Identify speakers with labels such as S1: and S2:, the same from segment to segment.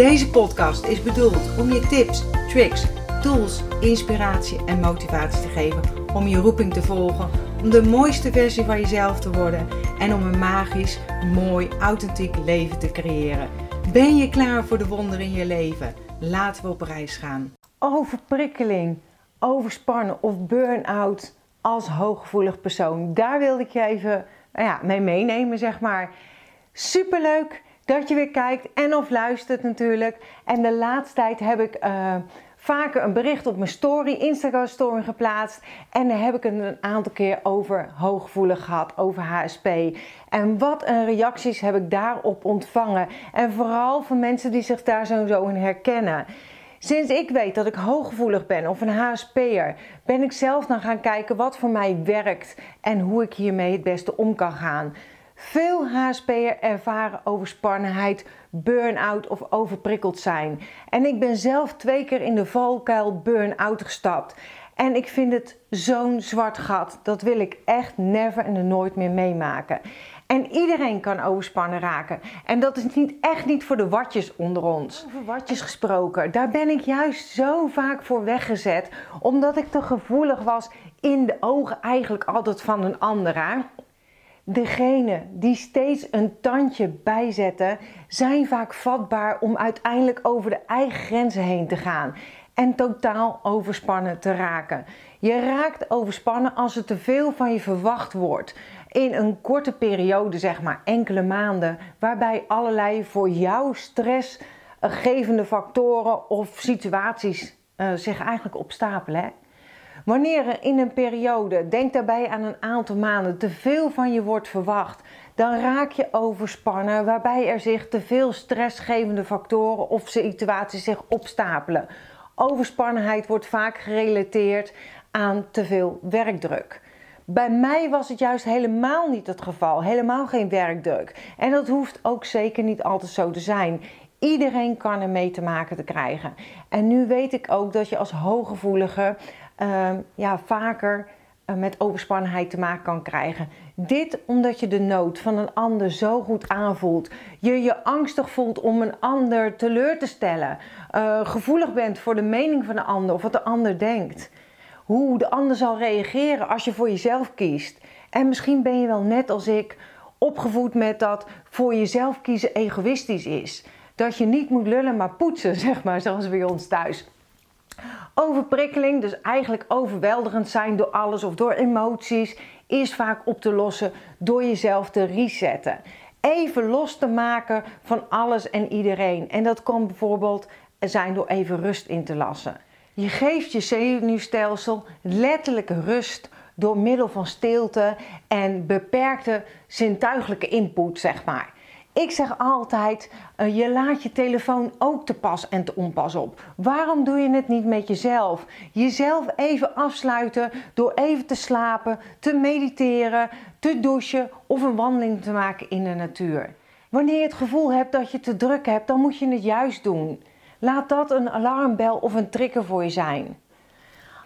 S1: Deze podcast is bedoeld om je tips, tricks, tools, inspiratie en motivatie te geven om je roeping te volgen, om de mooiste versie van jezelf te worden en om een magisch, mooi, authentiek leven te creëren. Ben je klaar voor de wonderen in je leven? Laten we op reis gaan. Overprikkeling, overspannen of burn-out als hooggevoelig persoon. Daar wilde ik je even nou ja, mee meenemen, zeg maar. Superleuk dat je weer kijkt en of luistert natuurlijk. En de laatste tijd heb ik uh, vaker een bericht op mijn story, Instagram story geplaatst. En daar heb ik het een aantal keer over hooggevoelig gehad, over HSP. En wat een reacties heb ik daarop ontvangen. En vooral van mensen die zich daar zo in herkennen. Sinds ik weet dat ik hooggevoelig ben of een HSP'er, ben ik zelf dan gaan kijken wat voor mij werkt en hoe ik hiermee het beste om kan gaan. Veel HSP'er ervaren overspannenheid, burn-out of overprikkeld zijn. En ik ben zelf twee keer in de valkuil burn-out gestapt. En ik vind het zo'n zwart gat. Dat wil ik echt never en nooit meer meemaken. En iedereen kan overspannen raken. En dat is niet, echt niet voor de watjes onder ons. Over watjes gesproken, daar ben ik juist zo vaak voor weggezet. Omdat ik te gevoelig was in de ogen eigenlijk altijd van een ander. Degenen die steeds een tandje bijzetten, zijn vaak vatbaar om uiteindelijk over de eigen grenzen heen te gaan en totaal overspannen te raken. Je raakt overspannen als er te veel van je verwacht wordt. In een korte periode, zeg maar enkele maanden, waarbij allerlei voor jou stressgevende factoren of situaties uh, zich eigenlijk opstapelen. Wanneer er in een periode, denk daarbij aan een aantal maanden, te veel van je wordt verwacht, dan raak je overspannen, waarbij er zich te veel stressgevende factoren of situaties zich opstapelen. Overspannenheid wordt vaak gerelateerd aan te veel werkdruk. Bij mij was het juist helemaal niet het geval, helemaal geen werkdruk. En dat hoeft ook zeker niet altijd zo te zijn. Iedereen kan er mee te maken te krijgen. En nu weet ik ook dat je als hooggevoelige ja, vaker uh, met overspannenheid te maken kan krijgen. Dit omdat je de nood van een ander zo goed aanvoelt. Je je angstig voelt om een ander teleur te stellen. Uh, gevoelig bent voor de mening van de ander of wat de ander denkt. Hoe de ander zal reageren als je voor jezelf kiest. En misschien ben je wel net als ik opgevoed met dat voor jezelf kiezen egoïstisch is. Dat je niet moet lullen maar poetsen, zeg maar, zoals bij ons thuis. Overprikkeling, dus eigenlijk overweldigend zijn door alles of door emoties, is vaak op te lossen door jezelf te resetten. Even los te maken van alles en iedereen. En dat kan bijvoorbeeld zijn door even rust in te lassen. Je geeft je zenuwstelsel letterlijke rust door middel van stilte en beperkte zintuigelijke input, zeg maar. Ik zeg altijd, uh, je laat je telefoon ook te pas en te onpas op. Waarom doe je het niet met jezelf? Jezelf even afsluiten door even te slapen, te mediteren, te douchen of een wandeling te maken in de natuur. Wanneer je het gevoel hebt dat je te druk hebt, dan moet je het juist doen. Laat dat een alarmbel of een trigger voor je zijn.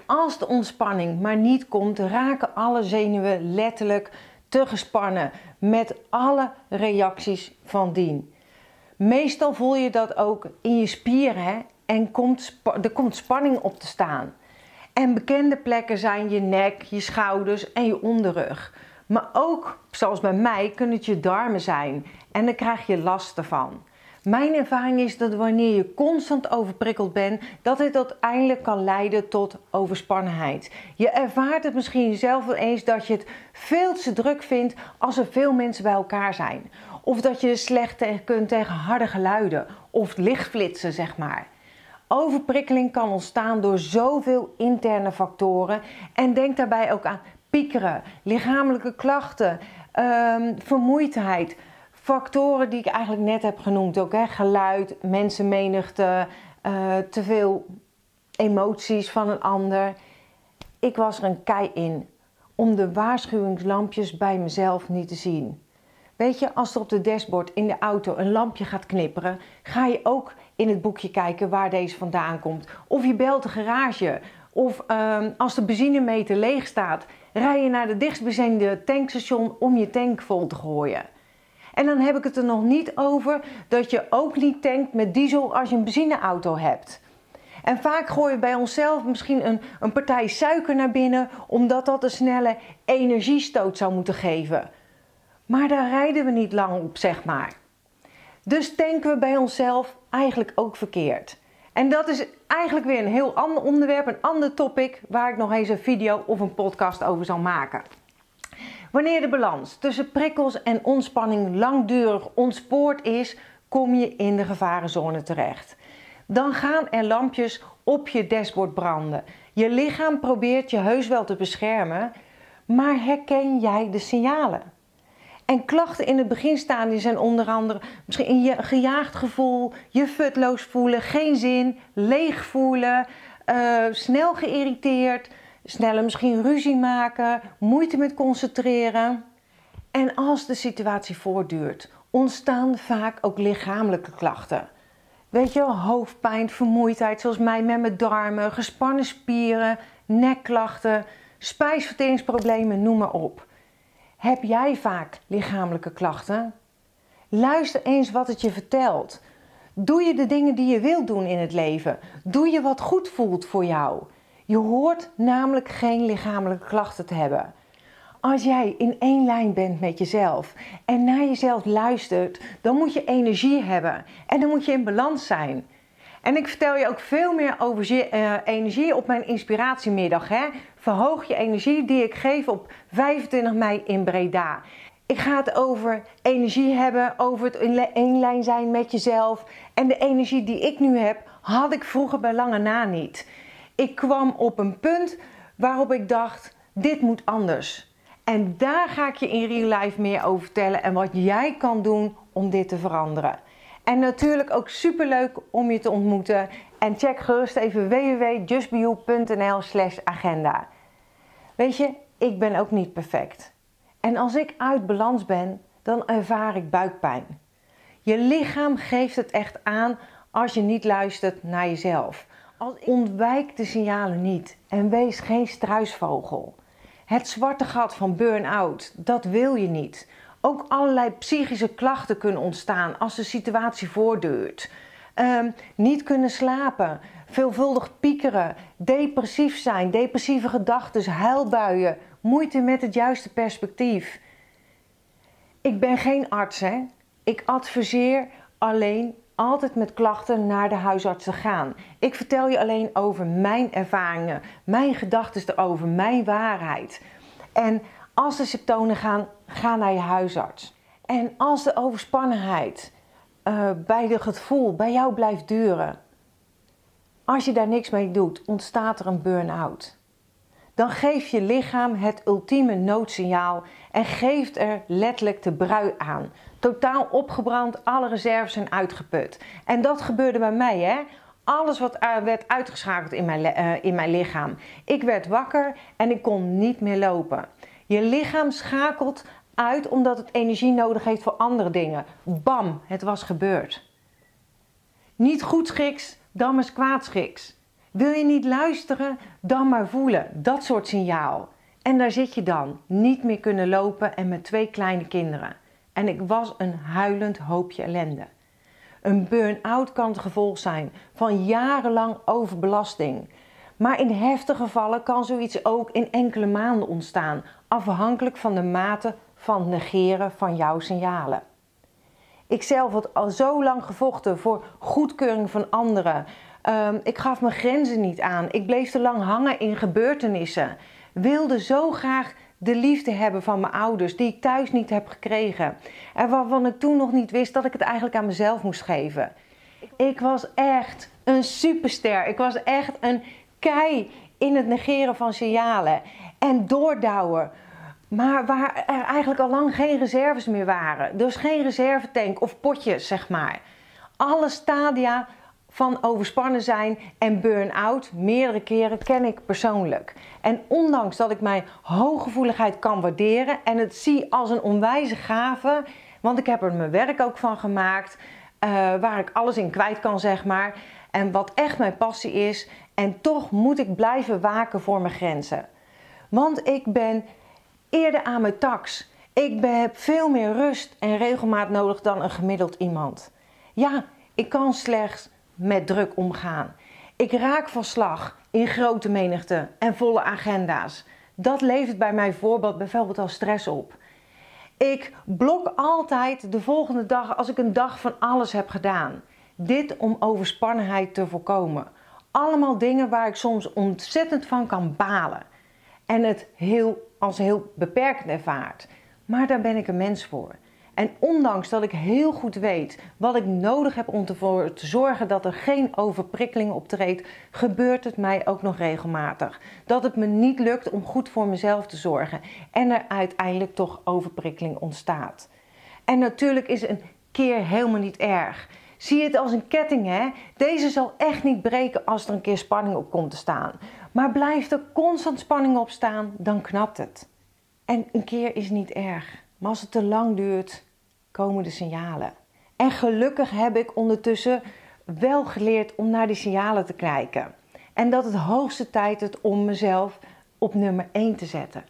S1: Als de ontspanning maar niet komt, raken alle zenuwen letterlijk te gespannen met alle reacties van dien. Meestal voel je dat ook in je spieren en komt, er komt spanning op te staan. En bekende plekken zijn je nek, je schouders en je onderrug. Maar ook, zoals bij mij, kunnen het je darmen zijn en daar krijg je last ervan. Mijn ervaring is dat wanneer je constant overprikkeld bent, dat dit uiteindelijk kan leiden tot overspannenheid. Je ervaart het misschien zelf wel eens dat je het veel te druk vindt als er veel mensen bij elkaar zijn. Of dat je slecht kunt tegen harde geluiden of lichtflitsen, zeg maar. Overprikkeling kan ontstaan door zoveel interne factoren en denk daarbij ook aan piekeren, lichamelijke klachten, um, vermoeidheid factoren die ik eigenlijk net heb genoemd ook. Hè? Geluid, mensenmenigte, uh, te veel emoties van een ander. Ik was er een kei in om de waarschuwingslampjes bij mezelf niet te zien. Weet je, als er op de dashboard in de auto een lampje gaat knipperen, ga je ook in het boekje kijken waar deze vandaan komt. Of je belt de garage. Of uh, als de benzinemeter leeg staat, rij je naar de dichtstbijzijnde tankstation om je tank vol te gooien. En dan heb ik het er nog niet over dat je ook niet tankt met diesel als je een benzineauto hebt. En vaak gooien we bij onszelf misschien een, een partij suiker naar binnen, omdat dat een snelle energiestoot zou moeten geven. Maar daar rijden we niet lang op, zeg maar. Dus tanken we bij onszelf eigenlijk ook verkeerd. En dat is eigenlijk weer een heel ander onderwerp, een ander topic, waar ik nog eens een video of een podcast over zal maken. Wanneer de balans tussen prikkels en ontspanning langdurig ontspoord is, kom je in de gevarenzone terecht. Dan gaan er lampjes op je dashboard branden. Je lichaam probeert je heus wel te beschermen, maar herken jij de signalen? En klachten in het beginstadium zijn onder andere misschien je gejaagd gevoel, je futloos voelen, geen zin, leeg voelen, uh, snel geïrriteerd, sneller misschien ruzie maken, moeite met concentreren. En als de situatie voortduurt, ontstaan vaak ook lichamelijke klachten. Weet je, hoofdpijn, vermoeidheid, zoals mij met mijn darmen, gespannen spieren, nekklachten, spijsverteringsproblemen, noem maar op. Heb jij vaak lichamelijke klachten? Luister eens wat het je vertelt. Doe je de dingen die je wilt doen in het leven? Doe je wat goed voelt voor jou? Je hoort namelijk geen lichamelijke klachten te hebben. Als jij in één lijn bent met jezelf en naar jezelf luistert, dan moet je energie hebben en dan moet je in balans zijn. En ik vertel je ook veel meer over uh, energie op mijn inspiratiemiddag. Hè? Verhoog je energie die ik geef op 25 mei in Breda. Ik ga het over energie hebben, over het in één lijn zijn met jezelf. En de energie die ik nu heb, had ik vroeger bij lange na niet. Ik kwam op een punt waarop ik dacht: dit moet anders. En daar ga ik je in real life meer over vertellen en wat jij kan doen om dit te veranderen. En natuurlijk ook super leuk om je te ontmoeten. En check gerust even www.justbeyou.nl slash agenda. Weet je, ik ben ook niet perfect. En als ik uit balans ben, dan ervaar ik buikpijn. Je lichaam geeft het echt aan als je niet luistert naar jezelf. Ontwijk de signalen niet en wees geen struisvogel. Het zwarte gat van burn-out, dat wil je niet. Ook allerlei psychische klachten kunnen ontstaan als de situatie voortduurt. Um, niet kunnen slapen, veelvuldig piekeren, depressief zijn, depressieve gedachten, huilbuien, moeite met het juiste perspectief. Ik ben geen arts, hè? Ik adviseer alleen altijd met klachten naar de huisarts te gaan. Ik vertel je alleen over mijn ervaringen, mijn gedachten erover, mijn waarheid. En als de symptomen gaan, ga naar je huisarts. En als de overspannenheid uh, bij het gevoel bij jou blijft duren, als je daar niks mee doet, ontstaat er een burn-out. Dan geeft je lichaam het ultieme noodsignaal en geeft er letterlijk de brui aan. Totaal opgebrand, alle reserves zijn uitgeput. En dat gebeurde bij mij, hè? Alles wat werd uitgeschakeld in mijn, uh, in mijn lichaam. Ik werd wakker en ik kon niet meer lopen. Je lichaam schakelt uit omdat het energie nodig heeft voor andere dingen. Bam, het was gebeurd. Niet goed schiks, dan maar kwaad schiks. Wil je niet luisteren, dan maar voelen. Dat soort signaal. En daar zit je dan, niet meer kunnen lopen en met twee kleine kinderen. En ik was een huilend hoopje ellende. Een burn-out kan het gevolg zijn van jarenlang overbelasting. Maar in heftige gevallen kan zoiets ook in enkele maanden ontstaan, afhankelijk van de mate van negeren van jouw signalen. Ik zelf had al zo lang gevochten voor goedkeuring van anderen. Um, ik gaf mijn grenzen niet aan. Ik bleef te lang hangen in gebeurtenissen. Wilde zo graag de liefde hebben van mijn ouders, die ik thuis niet heb gekregen. En waarvan ik toen nog niet wist dat ik het eigenlijk aan mezelf moest geven. Ik was echt een superster. Ik was echt een kei in het negeren van signalen. En doordouwen maar waar er eigenlijk al lang geen reserves meer waren. Dus geen reservetank of potjes, zeg maar. Alle stadia van overspannen zijn en burn-out meerdere keren ken ik persoonlijk. En ondanks dat ik mijn hooggevoeligheid kan waarderen en het zie als een onwijze gave, want ik heb er mijn werk ook van gemaakt, uh, waar ik alles in kwijt kan, zeg maar. En wat echt mijn passie is. En toch moet ik blijven waken voor mijn grenzen. Want ik ben eerder aan mijn tax. Ik heb veel meer rust en regelmaat nodig dan een gemiddeld iemand. Ja, ik kan slechts met druk omgaan. Ik raak van slag in grote menigte en volle agenda's. Dat levert bij mij voorbeeld bijvoorbeeld al stress op. Ik blok altijd de volgende dag als ik een dag van alles heb gedaan. Dit om overspannenheid te voorkomen. Allemaal dingen waar ik soms ontzettend van kan balen. En het heel, als heel beperkend ervaart. Maar daar ben ik een mens voor. En ondanks dat ik heel goed weet wat ik nodig heb om ervoor te zorgen dat er geen overprikkeling optreedt, gebeurt het mij ook nog regelmatig. Dat het me niet lukt om goed voor mezelf te zorgen en er uiteindelijk toch overprikkeling ontstaat. En natuurlijk is een keer helemaal niet erg. Zie het als een ketting, hè? Deze zal echt niet breken als er een keer spanning op komt te staan. Maar blijft er constant spanning op staan, dan knapt het. En een keer is niet erg. Maar als het te lang duurt, komen de signalen. En gelukkig heb ik ondertussen wel geleerd om naar die signalen te kijken. En dat het hoogste tijd is om mezelf op nummer 1 te zetten.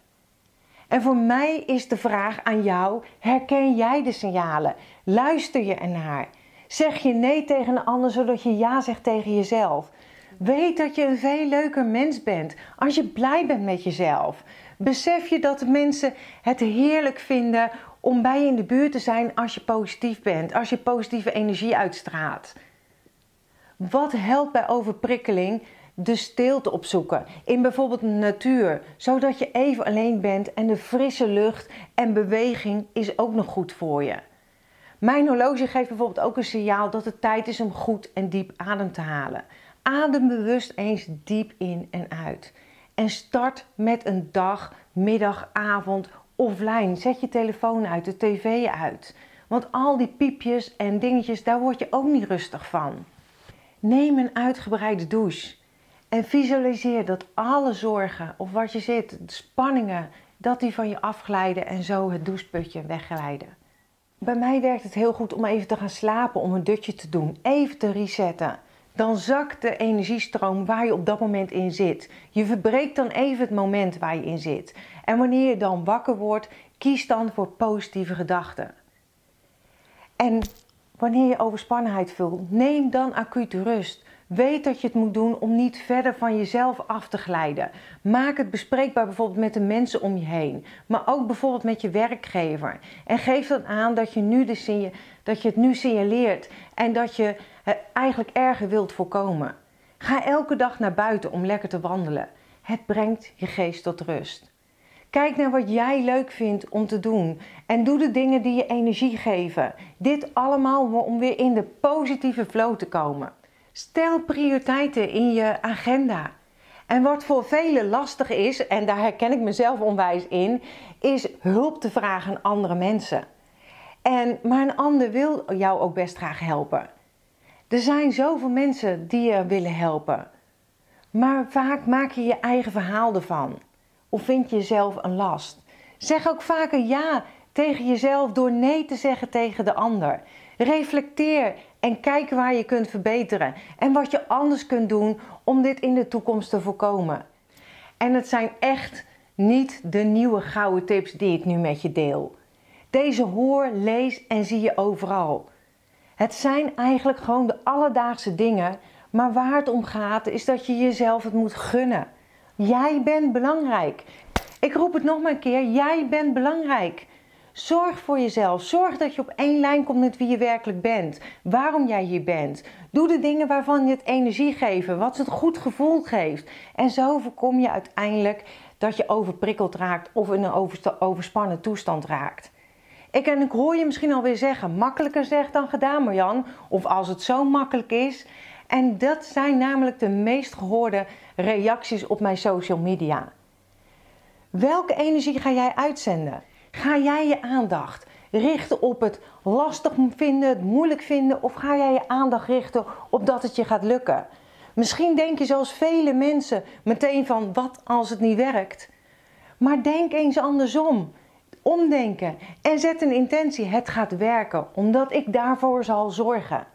S1: En voor mij is de vraag aan jou: herken jij de signalen? Luister je ernaar? Zeg je nee tegen een ander zodat je ja zegt tegen jezelf? Weet dat je een veel leuker mens bent als je blij bent met jezelf. Besef je dat mensen het heerlijk vinden om bij je in de buurt te zijn als je positief bent, als je positieve energie uitstraalt. Wat helpt bij overprikkeling? De stilte opzoeken in bijvoorbeeld de natuur, zodat je even alleen bent en de frisse lucht en beweging is ook nog goed voor je. Mijn horloge geeft bijvoorbeeld ook een signaal dat het tijd is om goed en diep adem te halen. Adem bewust eens diep in en uit. En start met een dag, middag, avond offline. Zet je telefoon uit, de tv uit. Want al die piepjes en dingetjes, daar word je ook niet rustig van. Neem een uitgebreide douche. En visualiseer dat alle zorgen of wat je zit, spanningen, dat die van je afglijden en zo het doucheputje wegglijden. Bij mij werkt het heel goed om even te gaan slapen, om een dutje te doen, even te resetten dan zakt de energiestroom waar je op dat moment in zit. Je verbreekt dan even het moment waar je in zit. En wanneer je dan wakker wordt, kies dan voor positieve gedachten. En wanneer je overspannenheid voelt, neem dan acute rust. Weet dat je het moet doen om niet verder van jezelf af te glijden. Maak het bespreekbaar bijvoorbeeld met de mensen om je heen, maar ook bijvoorbeeld met je werkgever. En geef dan aan dat je, nu de, dat je het nu signaleert en dat je het eigenlijk erger wilt voorkomen. Ga elke dag naar buiten om lekker te wandelen. Het brengt je geest tot rust. Kijk naar wat jij leuk vindt om te doen en doe de dingen die je energie geven. Dit allemaal om weer in de positieve flow te komen. Stel prioriteiten in je agenda. En wat voor velen lastig is, en daar herken ik mezelf onwijs in, is hulp te vragen aan andere mensen. En, maar een ander wil jou ook best graag helpen. Er zijn zoveel mensen die je willen helpen. Maar vaak maak je je eigen verhaal ervan. Of vind je jezelf een last. Zeg ook vaker ja tegen jezelf door nee te zeggen tegen de ander. Reflecteer en kijk waar je kunt verbeteren en wat je anders kunt doen om dit in de toekomst te voorkomen. En het zijn echt niet de nieuwe gouden tips die ik nu met je deel. Deze hoor, lees en zie je overal. Het zijn eigenlijk gewoon de alledaagse dingen, maar waar het om gaat is dat je jezelf het moet gunnen. Jij bent belangrijk. Ik roep het nog maar een keer: jij bent belangrijk. Zorg voor jezelf. Zorg dat je op één lijn komt met wie je werkelijk bent. Waarom jij hier bent. Doe de dingen waarvan je het energie geeft, wat het goed gevoel geeft. En zo voorkom je uiteindelijk dat je overprikkeld raakt of in een overspannen toestand raakt. Ik, en ik hoor je misschien alweer zeggen, makkelijker zeg dan gedaan Marjan. Of als het zo makkelijk is. En dat zijn namelijk de meest gehoorde reacties op mijn social media. Welke energie ga jij uitzenden? Ga jij je aandacht richten op het lastig vinden, het moeilijk vinden, of ga jij je aandacht richten op dat het je gaat lukken? Misschien denk je zoals vele mensen meteen van wat als het niet werkt. Maar denk eens andersom. Omdenken en zet een intentie. Het gaat werken, omdat ik daarvoor zal zorgen.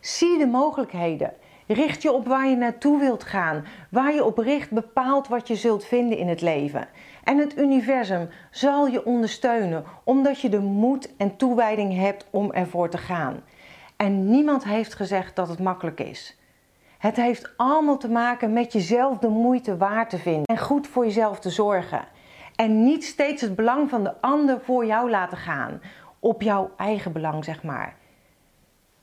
S1: Zie de mogelijkheden. Richt je op waar je naartoe wilt gaan. Waar je op richt bepaalt wat je zult vinden in het leven. En het universum zal je ondersteunen omdat je de moed en toewijding hebt om ervoor te gaan. En niemand heeft gezegd dat het makkelijk is. Het heeft allemaal te maken met jezelf de moeite waard te vinden en goed voor jezelf te zorgen. En niet steeds het belang van de ander voor jou laten gaan. Op jouw eigen belang, zeg maar.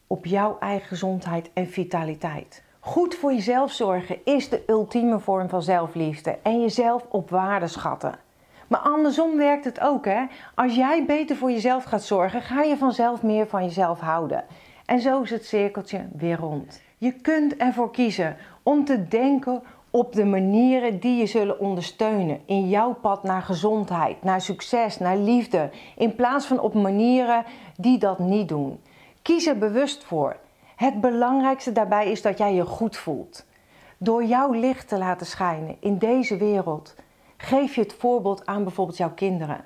S1: Op jouw eigen gezondheid en vitaliteit. Goed voor jezelf zorgen is de ultieme vorm van zelfliefde en jezelf op waarde schatten. Maar andersom werkt het ook, hè? Als jij beter voor jezelf gaat zorgen, ga je vanzelf meer van jezelf houden. En zo is het cirkeltje weer rond. Je kunt ervoor kiezen om te denken op de manieren die je zullen ondersteunen in jouw pad naar gezondheid, naar succes, naar liefde, in plaats van op manieren die dat niet doen. Kies er bewust voor. Het belangrijkste daarbij is dat jij je goed voelt. Door jouw licht te laten schijnen in deze wereld, geef je het voorbeeld aan bijvoorbeeld jouw kinderen.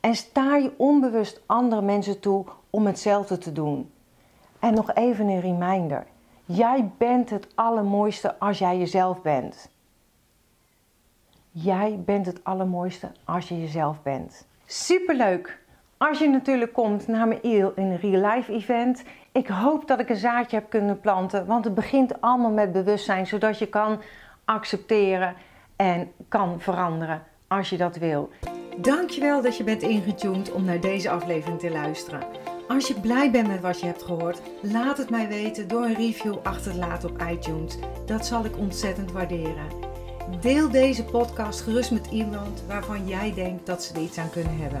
S1: En sta je onbewust andere mensen toe om hetzelfde te doen. En nog even een reminder. Jij bent het allermooiste als jij jezelf bent. Jij bent het allermooiste als je jezelf bent. Superleuk als je natuurlijk komt naar mijn in een real life event. Ik hoop dat ik een zaadje heb kunnen planten, want het begint allemaal met bewustzijn, zodat je kan accepteren en kan veranderen als je dat wil. Dankjewel dat je bent ingetuned om naar deze aflevering te luisteren. Als je blij bent met wat je hebt gehoord, laat het mij weten door een review achter te laten op iTunes. Dat zal ik ontzettend waarderen. Deel deze podcast gerust met iemand waarvan jij denkt dat ze er iets aan kunnen hebben.